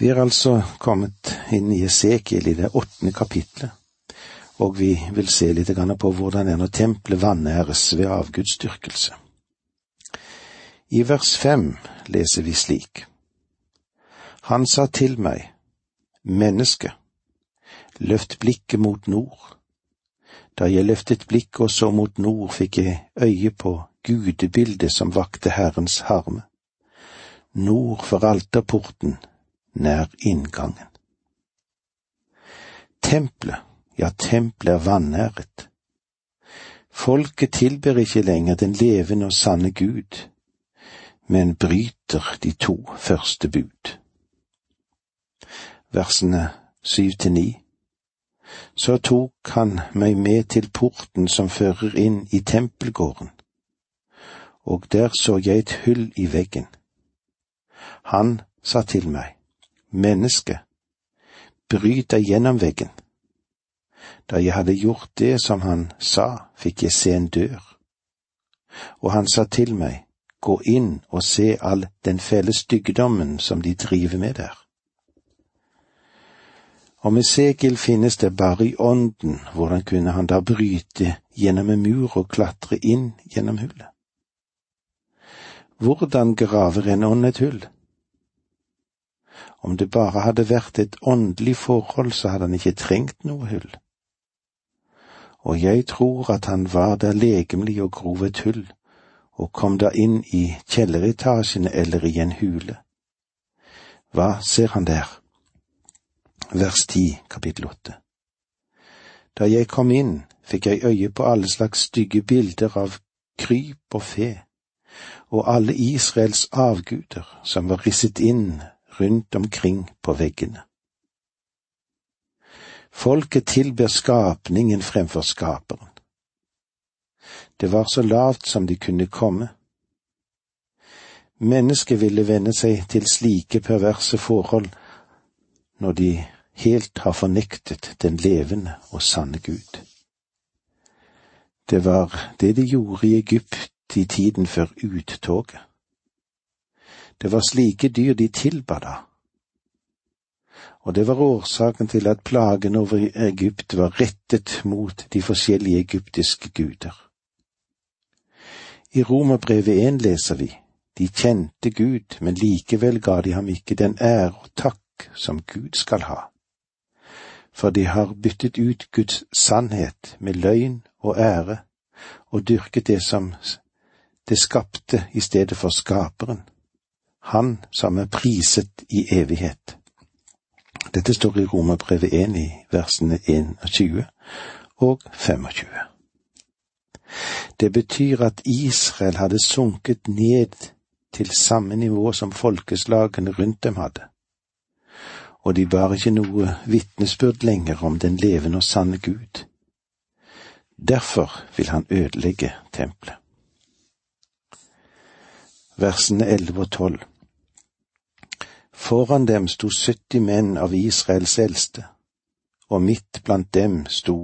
Vi er altså kommet inn i Esekiel i det åttende kapitlet, og vi vil se litt på hvordan det er når tempelet vanæres ved avgudsdyrkelse. I vers fem leser vi slik. Han sa til meg, menneske, løft blikket mot nord. Da jeg løftet blikket og så mot nord, fikk jeg øye på gudebildet som vakte Herrens harme. Nord for alterporten nær inngangen. Tempelet, ja, tempelet er vanæret. Folket tilber ikke lenger den levende og sanne Gud, men bryter de to første bud. Versene syv til ni. Så tok han meg med til porten som fører inn i tempelgården, og der så jeg et hull i veggen. Han sa til meg, Menneske, bryt deg gjennom veggen. Da jeg hadde gjort det som han sa, fikk jeg se en dør. Og han sa til meg, gå inn og se all den fæle styggdommen som de driver med der. Om Esekiel finnes det bare i ånden, hvordan kunne han da bryte gjennom en mur og klatre inn gjennom hullet? Hvordan graver en ånd et hull? Om det bare hadde vært et åndelig forhold, så hadde han ikke trengt noe hull. Og jeg tror at han var der legemlig og grov et hull, og kom da inn i kjelleretasjene eller i en hule. Hva ser han der? Vers ti, kapittel åtte. Da jeg kom inn, fikk jeg øye på alle slags stygge bilder av kryp og fe, og alle Israels avguder som var risset inn rundt omkring på veggene. Folket tilber skapningen fremfor skaperen. Det var så lavt som de kunne komme. Mennesket ville venne seg til slike perverse forhold når de helt har fornektet den levende og sanne Gud. Det var det de gjorde i Egypt i tiden før uttoget. Det var slike dyr de tilba da. Og det var årsaken til at plagen over Egypt var rettet mot de forskjellige egyptiske guder. I Romerbrevet 1 leser vi, de kjente Gud, men likevel ga de ham ikke den ære og takk som Gud skal ha. For de har byttet ut Guds sannhet med løgn og ære, og dyrket det som det skapte i stedet for skaperen han som er priset i evighet. Dette står i Romerbrevet 1 i versene 21 og 25. Det betyr at Israel hadde sunket ned til samme nivå som folkeslagene rundt dem hadde, og de bar ikke noe vitnesbyrd lenger om den levende og sanne Gud. Derfor vil han ødelegge tempelet. Versene elleve og tolv Foran dem sto sytti menn av Israels eldste, og midt blant dem sto,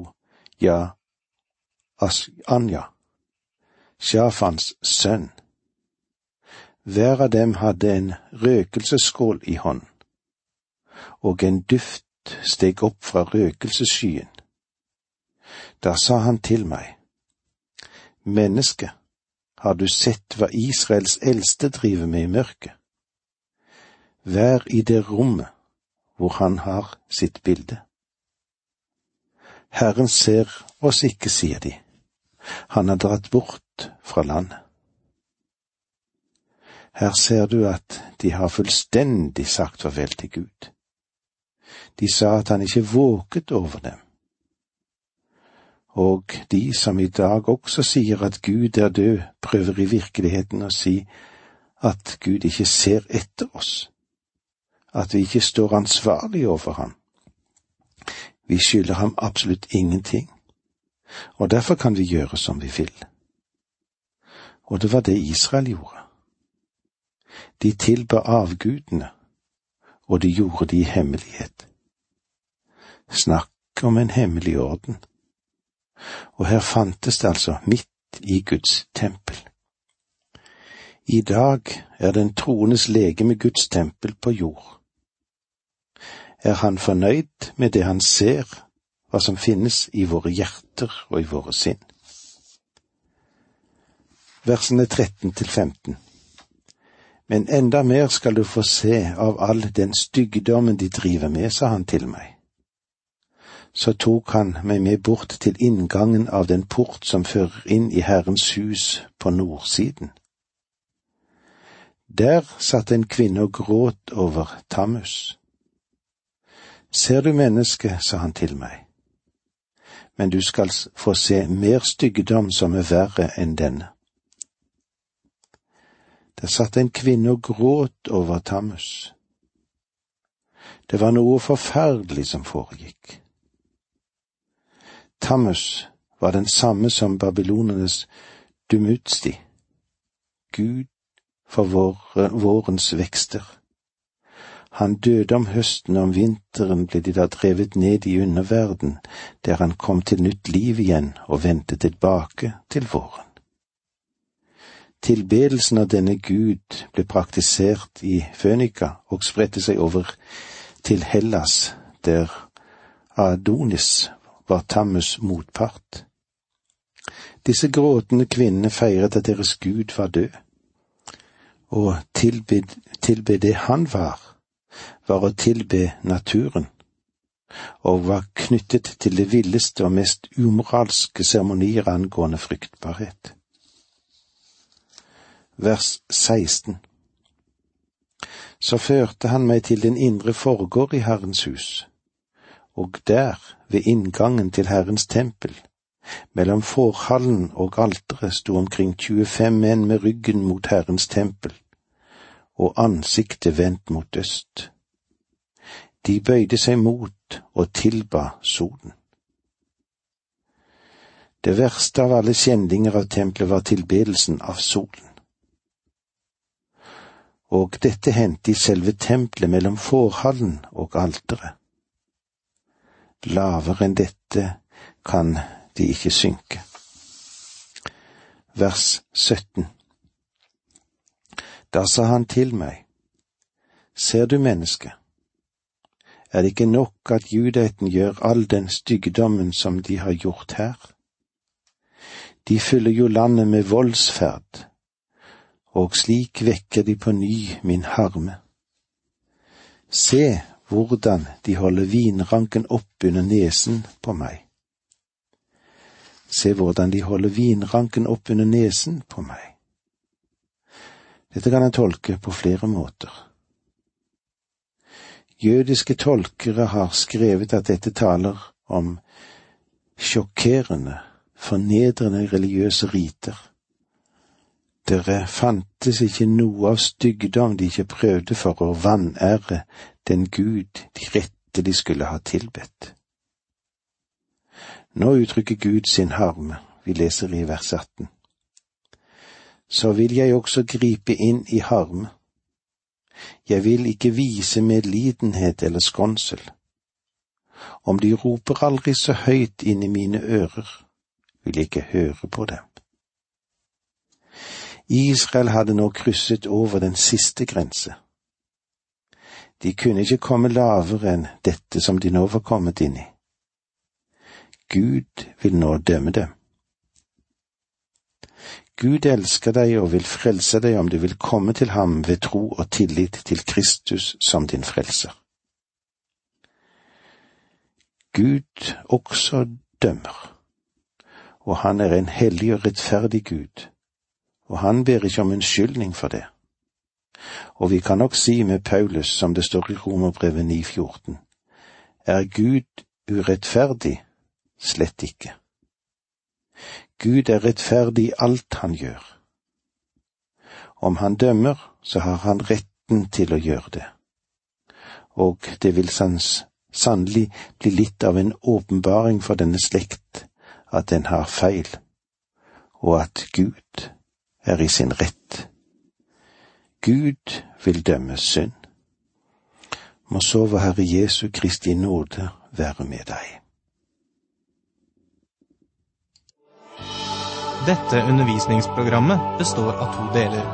ja, Anja, Sjafans sønn. Hver av dem hadde en røkelsesskål i hånd, og en duft steg opp fra røkelsesskyen. Da sa han til meg, Menneske, har du sett hva Israels eldste driver med i mørket? Vær i det rommet hvor han har sitt bilde. Herren ser oss ikke, sier de. Han er dratt bort fra landet. Her ser du at de har fullstendig sagt farvel til Gud. De sa at han ikke våket over dem. Og de som i dag også sier at Gud er død, prøver i virkeligheten å si at Gud ikke ser etter oss at vi ikke står ansvarlig overfor ham. Vi skylder ham absolutt ingenting, og derfor kan vi gjøre som vi vil. Og det var det Israel gjorde. De tilba avgudene, og de gjorde det i hemmelighet. Snakk om en hemmelig orden. Og her fantes det altså midt i Guds tempel. I dag er den troendes legeme Guds tempel på jord Er han fornøyd med det han ser, hva som finnes i våre hjerter og i våre sinn? Versene 13 til 15 Men enda mer skal du få se av all den styggdommen de driver med, sa han til meg. Så tok han meg med bort til inngangen av den port som fører inn i Herrens hus på nordsiden. Der satt en kvinne og gråt over Tammus. Ser du menneske, sa han til meg, men du skal få se mer styggedom som er verre enn denne. Der satt en kvinne og gråt over Tammus. Det var noe forferdelig som foregikk. Tammus var den samme som babylonernes Dumutsti, Gud for vår, vårens vekster. Han døde om høsten, og om vinteren ble de da drevet ned i underverden, der han kom til nytt liv igjen og vendte tilbake til våren. Tilbedelsen av denne Gud ble praktisert i Fønika og spredte seg over til Hellas, der Adonis var Tammus motpart. Disse gråtende kvinnene feiret at deres Gud var død, og tilbe, tilbe det han var, var å tilbe naturen, og var knyttet til det villeste og mest umoralske seremonier angående fryktbarhet. Vers 16 Så førte han meg til den indre forgård i Herrens hus, og der, ved inngangen til Herrens tempel, mellom forhallen og alteret sto omkring 25 menn med ryggen mot Herrens tempel og ansiktet vendt mot øst. De bøyde seg mot og tilba solen. Det verste av alle skjendinger av tempelet var tilbedelsen av solen. Og dette hendte i selve tempelet mellom forhallen og alteret. Lavere enn dette kan de ikke synke. Vers 17 da sa han til meg, Ser du menneske, er det ikke nok at judaheten gjør all den styggdommen som de har gjort her? De fyller jo landet med voldsferd, og slik vekker de på ny min harme. Se hvordan de holder vinranken opp under nesen på meg. Se hvordan de holder vinranken opp under nesen på meg. Dette kan en tolke på flere måter. Jødiske tolkere har skrevet at dette taler om sjokkerende, fornedrende religiøse riter. Dere fantes ikke noe av stygdom de ikke prøvde for å vanære den Gud de rette de skulle ha tilbedt. Nå uttrykker Gud sin harme, vi leser i vers 18 så vil jeg også gripe inn i harme. Jeg vil ikke vise medlidenhet eller skånsel. Om de roper aldri så høyt inn i mine ører, vil jeg ikke høre på dem. Israel hadde nå krysset over den siste grense. De kunne ikke komme lavere enn dette som de nå var kommet inn i. Gud vil nå dømme dem. Gud elsker deg og vil frelse deg om du vil komme til ham ved tro og tillit til Kristus som din frelser. Gud også dømmer, og han er en hellig og rettferdig Gud, og han ber ikke om unnskyldning for det. Og vi kan nok si med Paulus, som det står i Romerbrevet 9,14, er Gud urettferdig? Slett ikke. Gud er rettferdig i alt han gjør. Om han dømmer, så har han retten til å gjøre det. Og det vil sans, sannelig bli litt av en åpenbaring for denne slekt at den har feil, og at Gud er i sin rett. Gud vil dømme synd. Må så Herre Jesu Kristi nåde være med deg. Dette undervisningsprogrammet består av to deler.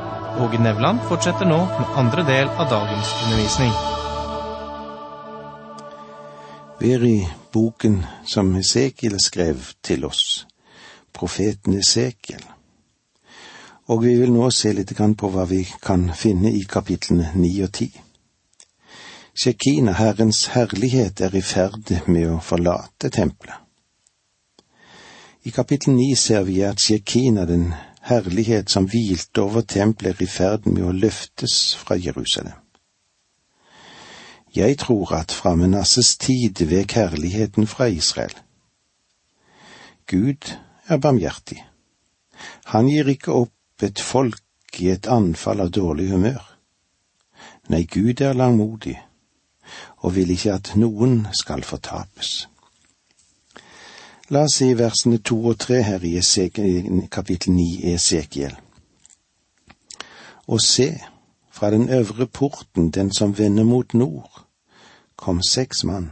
Åge Nevland fortsetter nå med andre del av dagens undervisning. ber i boken som Esekiel skrev til oss, profeten Esekiel. Og vi vil nå se litt på hva vi kan finne i kapitlene ni og ti. Shekina, Herrens herlighet, er i ferd med å forlate tempelet. I kapittel ni ser vi at Shekina, den herlighet som hvilte over tempelet, er i ferd med å løftes fra Jerusalem. Jeg tror at fra Menasses tid vek herligheten fra Israel. Gud er barmhjertig. Han gir ikke opp et folk i et anfall av dårlig humør. Nei, Gud er langmodig og vil ikke at noen skal fortapes. La oss si versene to og tre her i Esekiel, kapittel ni i Esekiel. Og se, fra den øvre porten, den som vender mot nord, kom seks mann,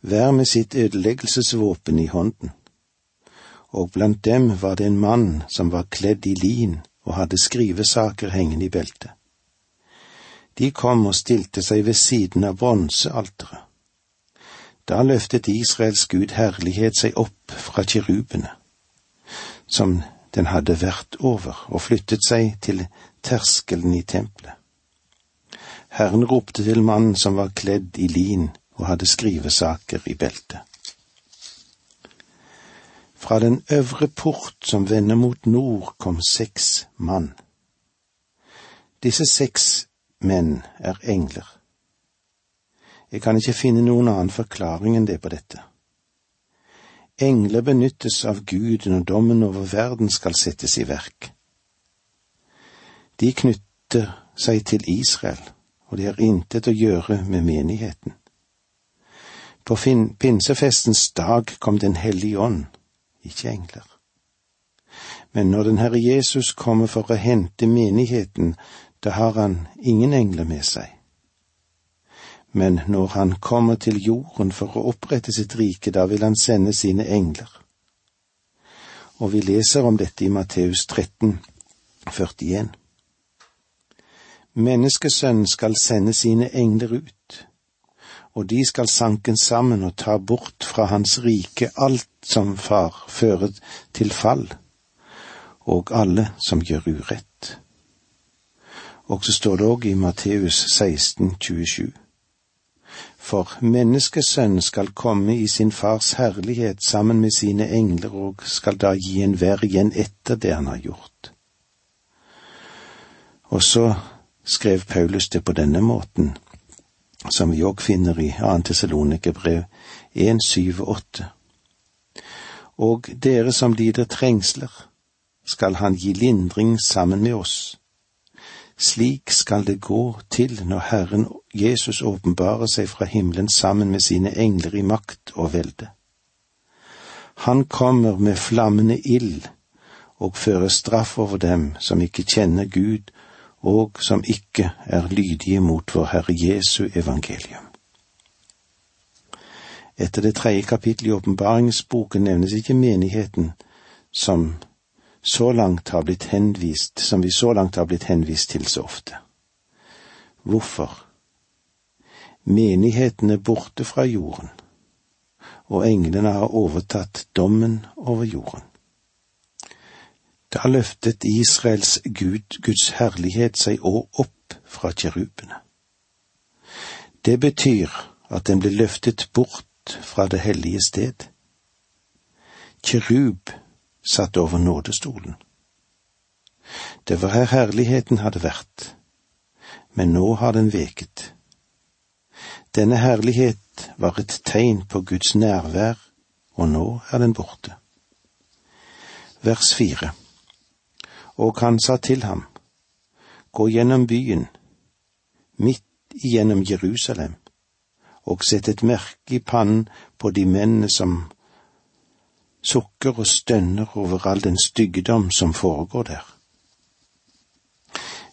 hver med sitt ødeleggelsesvåpen i hånden, og blant dem var det en mann som var kledd i lin og hadde skrivesaker hengende i beltet. De kom og stilte seg ved siden av bronsealteret. Da løftet Israels Gud herlighet seg opp fra kirubene, som den hadde vært over, og flyttet seg til terskelen i tempelet. Herren ropte til mannen som var kledd i lin og hadde skrivesaker i beltet. Fra den øvre port som vender mot nord, kom seks mann. Disse seks menn er engler. Jeg kan ikke finne noen annen forklaring enn det på dette. Engler benyttes av Gud når dommen over verden skal settes i verk. De knytter seg til Israel og de har intet å gjøre med menigheten. På pinsefestens dag kom Den hellige ånd, ikke engler. Men når den Herre Jesus kommer for å hente menigheten, da har han ingen engler med seg. Men når han kommer til jorden for å opprette sitt rike, da vil han sende sine engler. Og vi leser om dette i Matteus 13, 41. Menneskesønnen skal sende sine engler ut, og de skal sanke sammen og ta bort fra hans rike alt som far fører til fall, og alle som gjør urett. Og så står det òg i Matteus 16, 27. For menneskesønnen skal komme i sin fars herlighet sammen med sine engler og skal da gi enhver igjen etter det han har gjort. Og så skrev Paulus det på denne måten, som vi òg finner i 2. Tessalonikerbrev 1, 7 og 8. Og dere som lider trengsler, skal han gi lindring sammen med oss. Slik skal det gå til når Herren Jesus åpenbarer seg fra himmelen sammen med sine engler i makt og velde. Han kommer med flammende ild og fører straff over dem som ikke kjenner Gud og som ikke er lydige mot vår Herre Jesu evangelium. Etter det tredje kapittelet i åpenbaringsboken nevnes ikke menigheten som så langt har blitt henvist, som vi så langt har blitt henvist til så ofte. Hvorfor? Menigheten er borte fra jorden, og englene har overtatt dommen over jorden. Da løftet Israels Gud, Guds herlighet, seg òg opp fra kjerubene. Det betyr at den ble løftet bort fra det hellige sted. Kjerub satt over nådestolen. Det var her herligheten hadde vært, men nå har den veket. Denne herlighet var et tegn på Guds nærvær, og nå er den borte. Vers fire og han sa til ham, Gå gjennom byen, midt igjennom Jerusalem, og sett et merke i pannen på de mennene som sukker og stønner over all den styggedom som foregår der.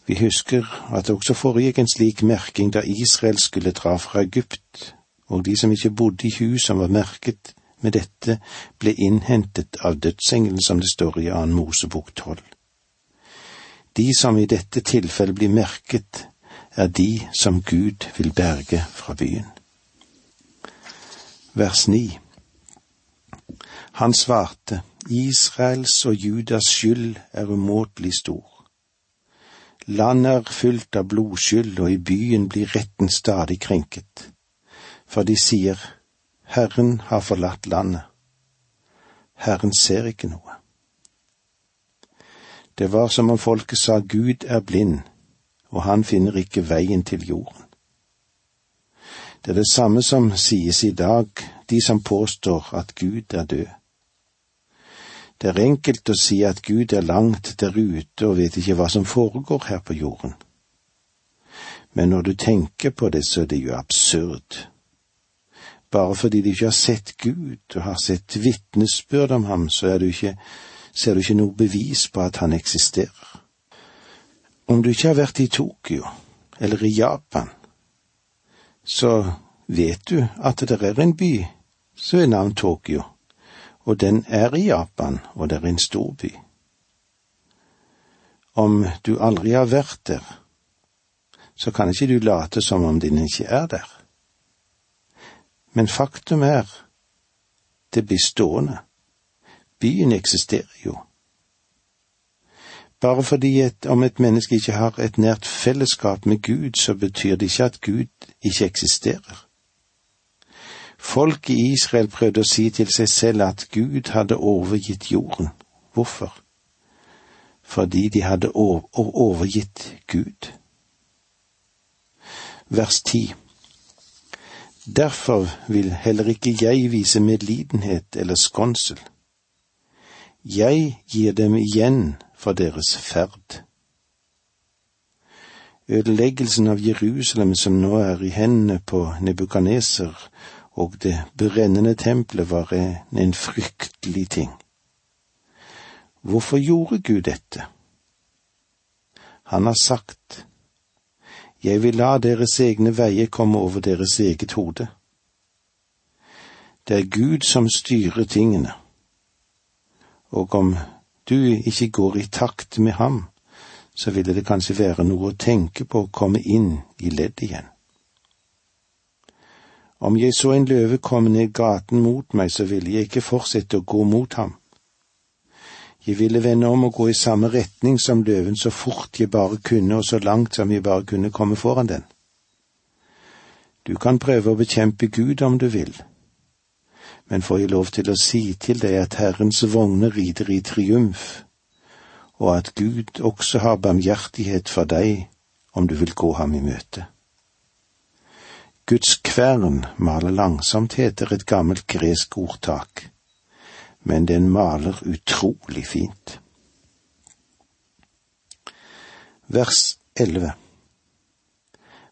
Vi husker at det også foregikk en slik merking da Israel skulle dra fra Egypt, og de som ikke bodde i hus som var merket med dette, ble innhentet av dødsengelen, som det står i annen Mosebok tolv. De som i dette tilfellet blir merket, er de som Gud vil berge fra byen. Vers ni. Han svarte, Israels og Judas skyld er umåtelig stor. Landet er fylt av blodskyld, og i byen blir retten stadig krenket. For de sier, Herren har forlatt landet. Herren ser ikke noe. Det var som om folket sa Gud er blind, og han finner ikke veien til jorden. Det er det samme som sies i dag, de som påstår at Gud er død. Det er enkelt å si at Gud er langt der ute og vet ikke hva som foregår her på jorden. Men når du tenker på det, så er det jo absurd. Bare fordi du ikke har sett Gud og har sett vitnesbyrd om ham, så du ikke, ser du ikke noe bevis på at han eksisterer. Om du ikke har vært i Tokyo eller i Japan, så vet du at det er en by som er navn Tokyo og den er i Japan, og det er en stor by. Om du aldri har vært der, så kan ikke du late som om din ikke er der. Men faktum er, det blir stående. Byen eksisterer jo. Bare fordi et, om et menneske ikke har et nært fellesskap med Gud, så betyr det ikke at Gud ikke eksisterer. Folk i Israel prøvde å si til seg selv at Gud hadde overgitt jorden. Hvorfor? Fordi de hadde overgitt Gud. Vers ti. Derfor vil heller ikke jeg vise medlidenhet eller skånsel. Jeg gir dem igjen for deres ferd. Ødeleggelsen av Jerusalem som nå er i hendene på Nebukaneser og det brennende tempelet var en fryktelig ting. Hvorfor gjorde Gud dette? Han har sagt, Jeg vil la deres egne veier komme over deres eget hode. Det er Gud som styrer tingene, og om du ikke går i takt med ham, så ville det kanskje være noe å tenke på å komme inn i ledd igjen. Om jeg så en løve komme ned gaten mot meg, så ville jeg ikke fortsette å gå mot ham. Jeg ville vende om og gå i samme retning som løven så fort jeg bare kunne og så langt som jeg bare kunne komme foran den. Du kan prøve å bekjempe Gud om du vil, men får jeg lov til å si til deg at Herrens vogner rider i triumf, og at Gud også har barmhjertighet for deg om du vil gå ham i møte. Guds kvern maler langsomt, heter et gammelt gresk ordtak, men den maler utrolig fint. Vers 11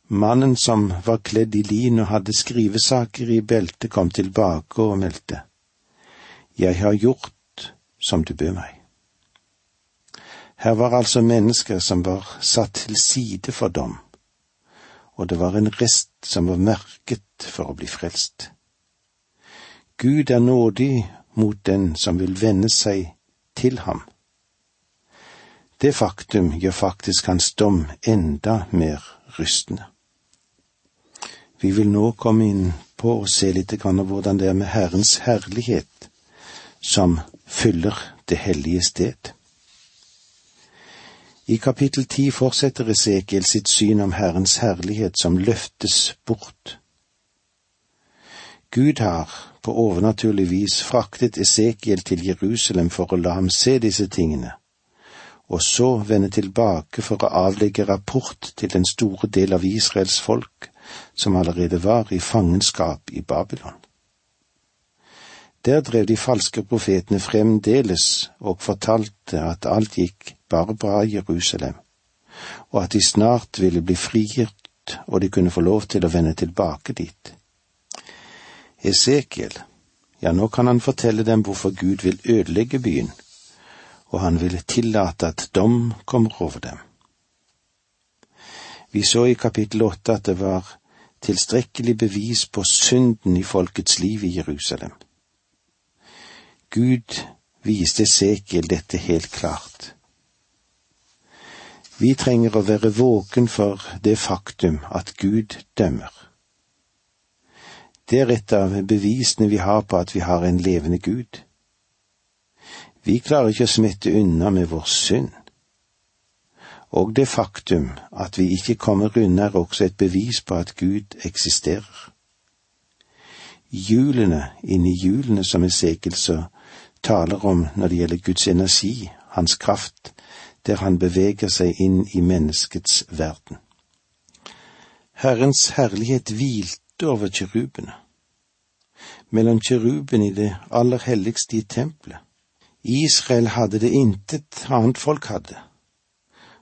Mannen som var kledd i lin og hadde skrivesaker i beltet, kom tilbake og meldte. Jeg har gjort som du bød meg. Her var altså mennesker som var satt til side for dom og det var en rest som var merket for å bli frelst. Gud er nådig mot den som vil vende seg til ham. Det faktum gjør faktisk hans dom enda mer rystende. Vi vil nå komme inn på å se litt grann hvordan det er med Herrens herlighet som fyller det hellige sted. I kapittel ti fortsetter Esekiel sitt syn om Herrens herlighet som løftes bort. Gud har på overnaturlig vis fraktet Esekiel til Jerusalem for å la ham se disse tingene, og så vende tilbake for å avlegge rapport til den store del av Israels folk som allerede var i fangenskap i Babylon. Der drev de falske profetene fremdeles og fortalte at alt gikk bare bra i Jerusalem, og at de snart ville bli frigitt og de kunne få lov til å vende tilbake dit. Esekiel, ja, nå kan han fortelle dem hvorfor Gud vil ødelegge byen, og han vil tillate at dom kommer over dem. Vi så i kapittel åtte at det var tilstrekkelig bevis på synden i folkets liv i Jerusalem. Gud viste sekel dette helt klart. Vi trenger å være våken for det faktum at Gud dømmer. Det er et av bevisene vi har på at vi har en levende Gud. Vi klarer ikke å smette unna med vår synd. Og det faktum at vi ikke kommer unna er også et bevis på at Gud eksisterer. Hjulene inni hjulene som Esekiel så taler om når det gjelder Guds energi, hans kraft, der han beveger seg inn i menneskets verden. Herrens herlighet hvilte over kirubene, Mellom kirubene i det aller helligste i tempelet. Israel hadde det intet annet folk hadde,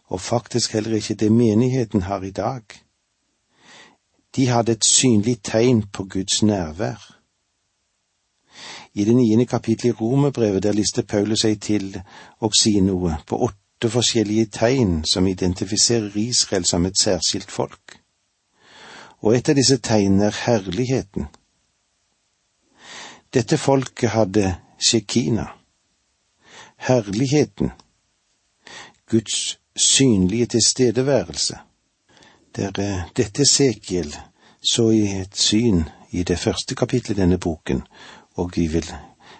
og faktisk heller ikke det menigheten har i dag. De hadde et synlig tegn på Guds nærvær. I det niende kapittelet i Romerbrevet der lister Paulus seg til å si noe på åtte forskjellige tegn som identifiserer Israel som et særskilt folk. Og et av disse tegnene er herligheten. Dette folket hadde Shekina, herligheten, Guds synlige tilstedeværelse. Der dette Sekiel så i et syn i det første kapitlet i denne boken, og vi vil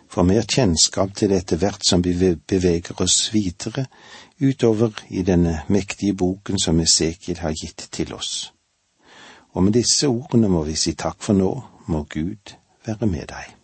få mer kjennskap til det etter hvert som vi beveger oss videre utover i denne mektige boken som Esekiel har gitt til oss. Og med disse ordene må vi si takk for nå, må Gud være med deg.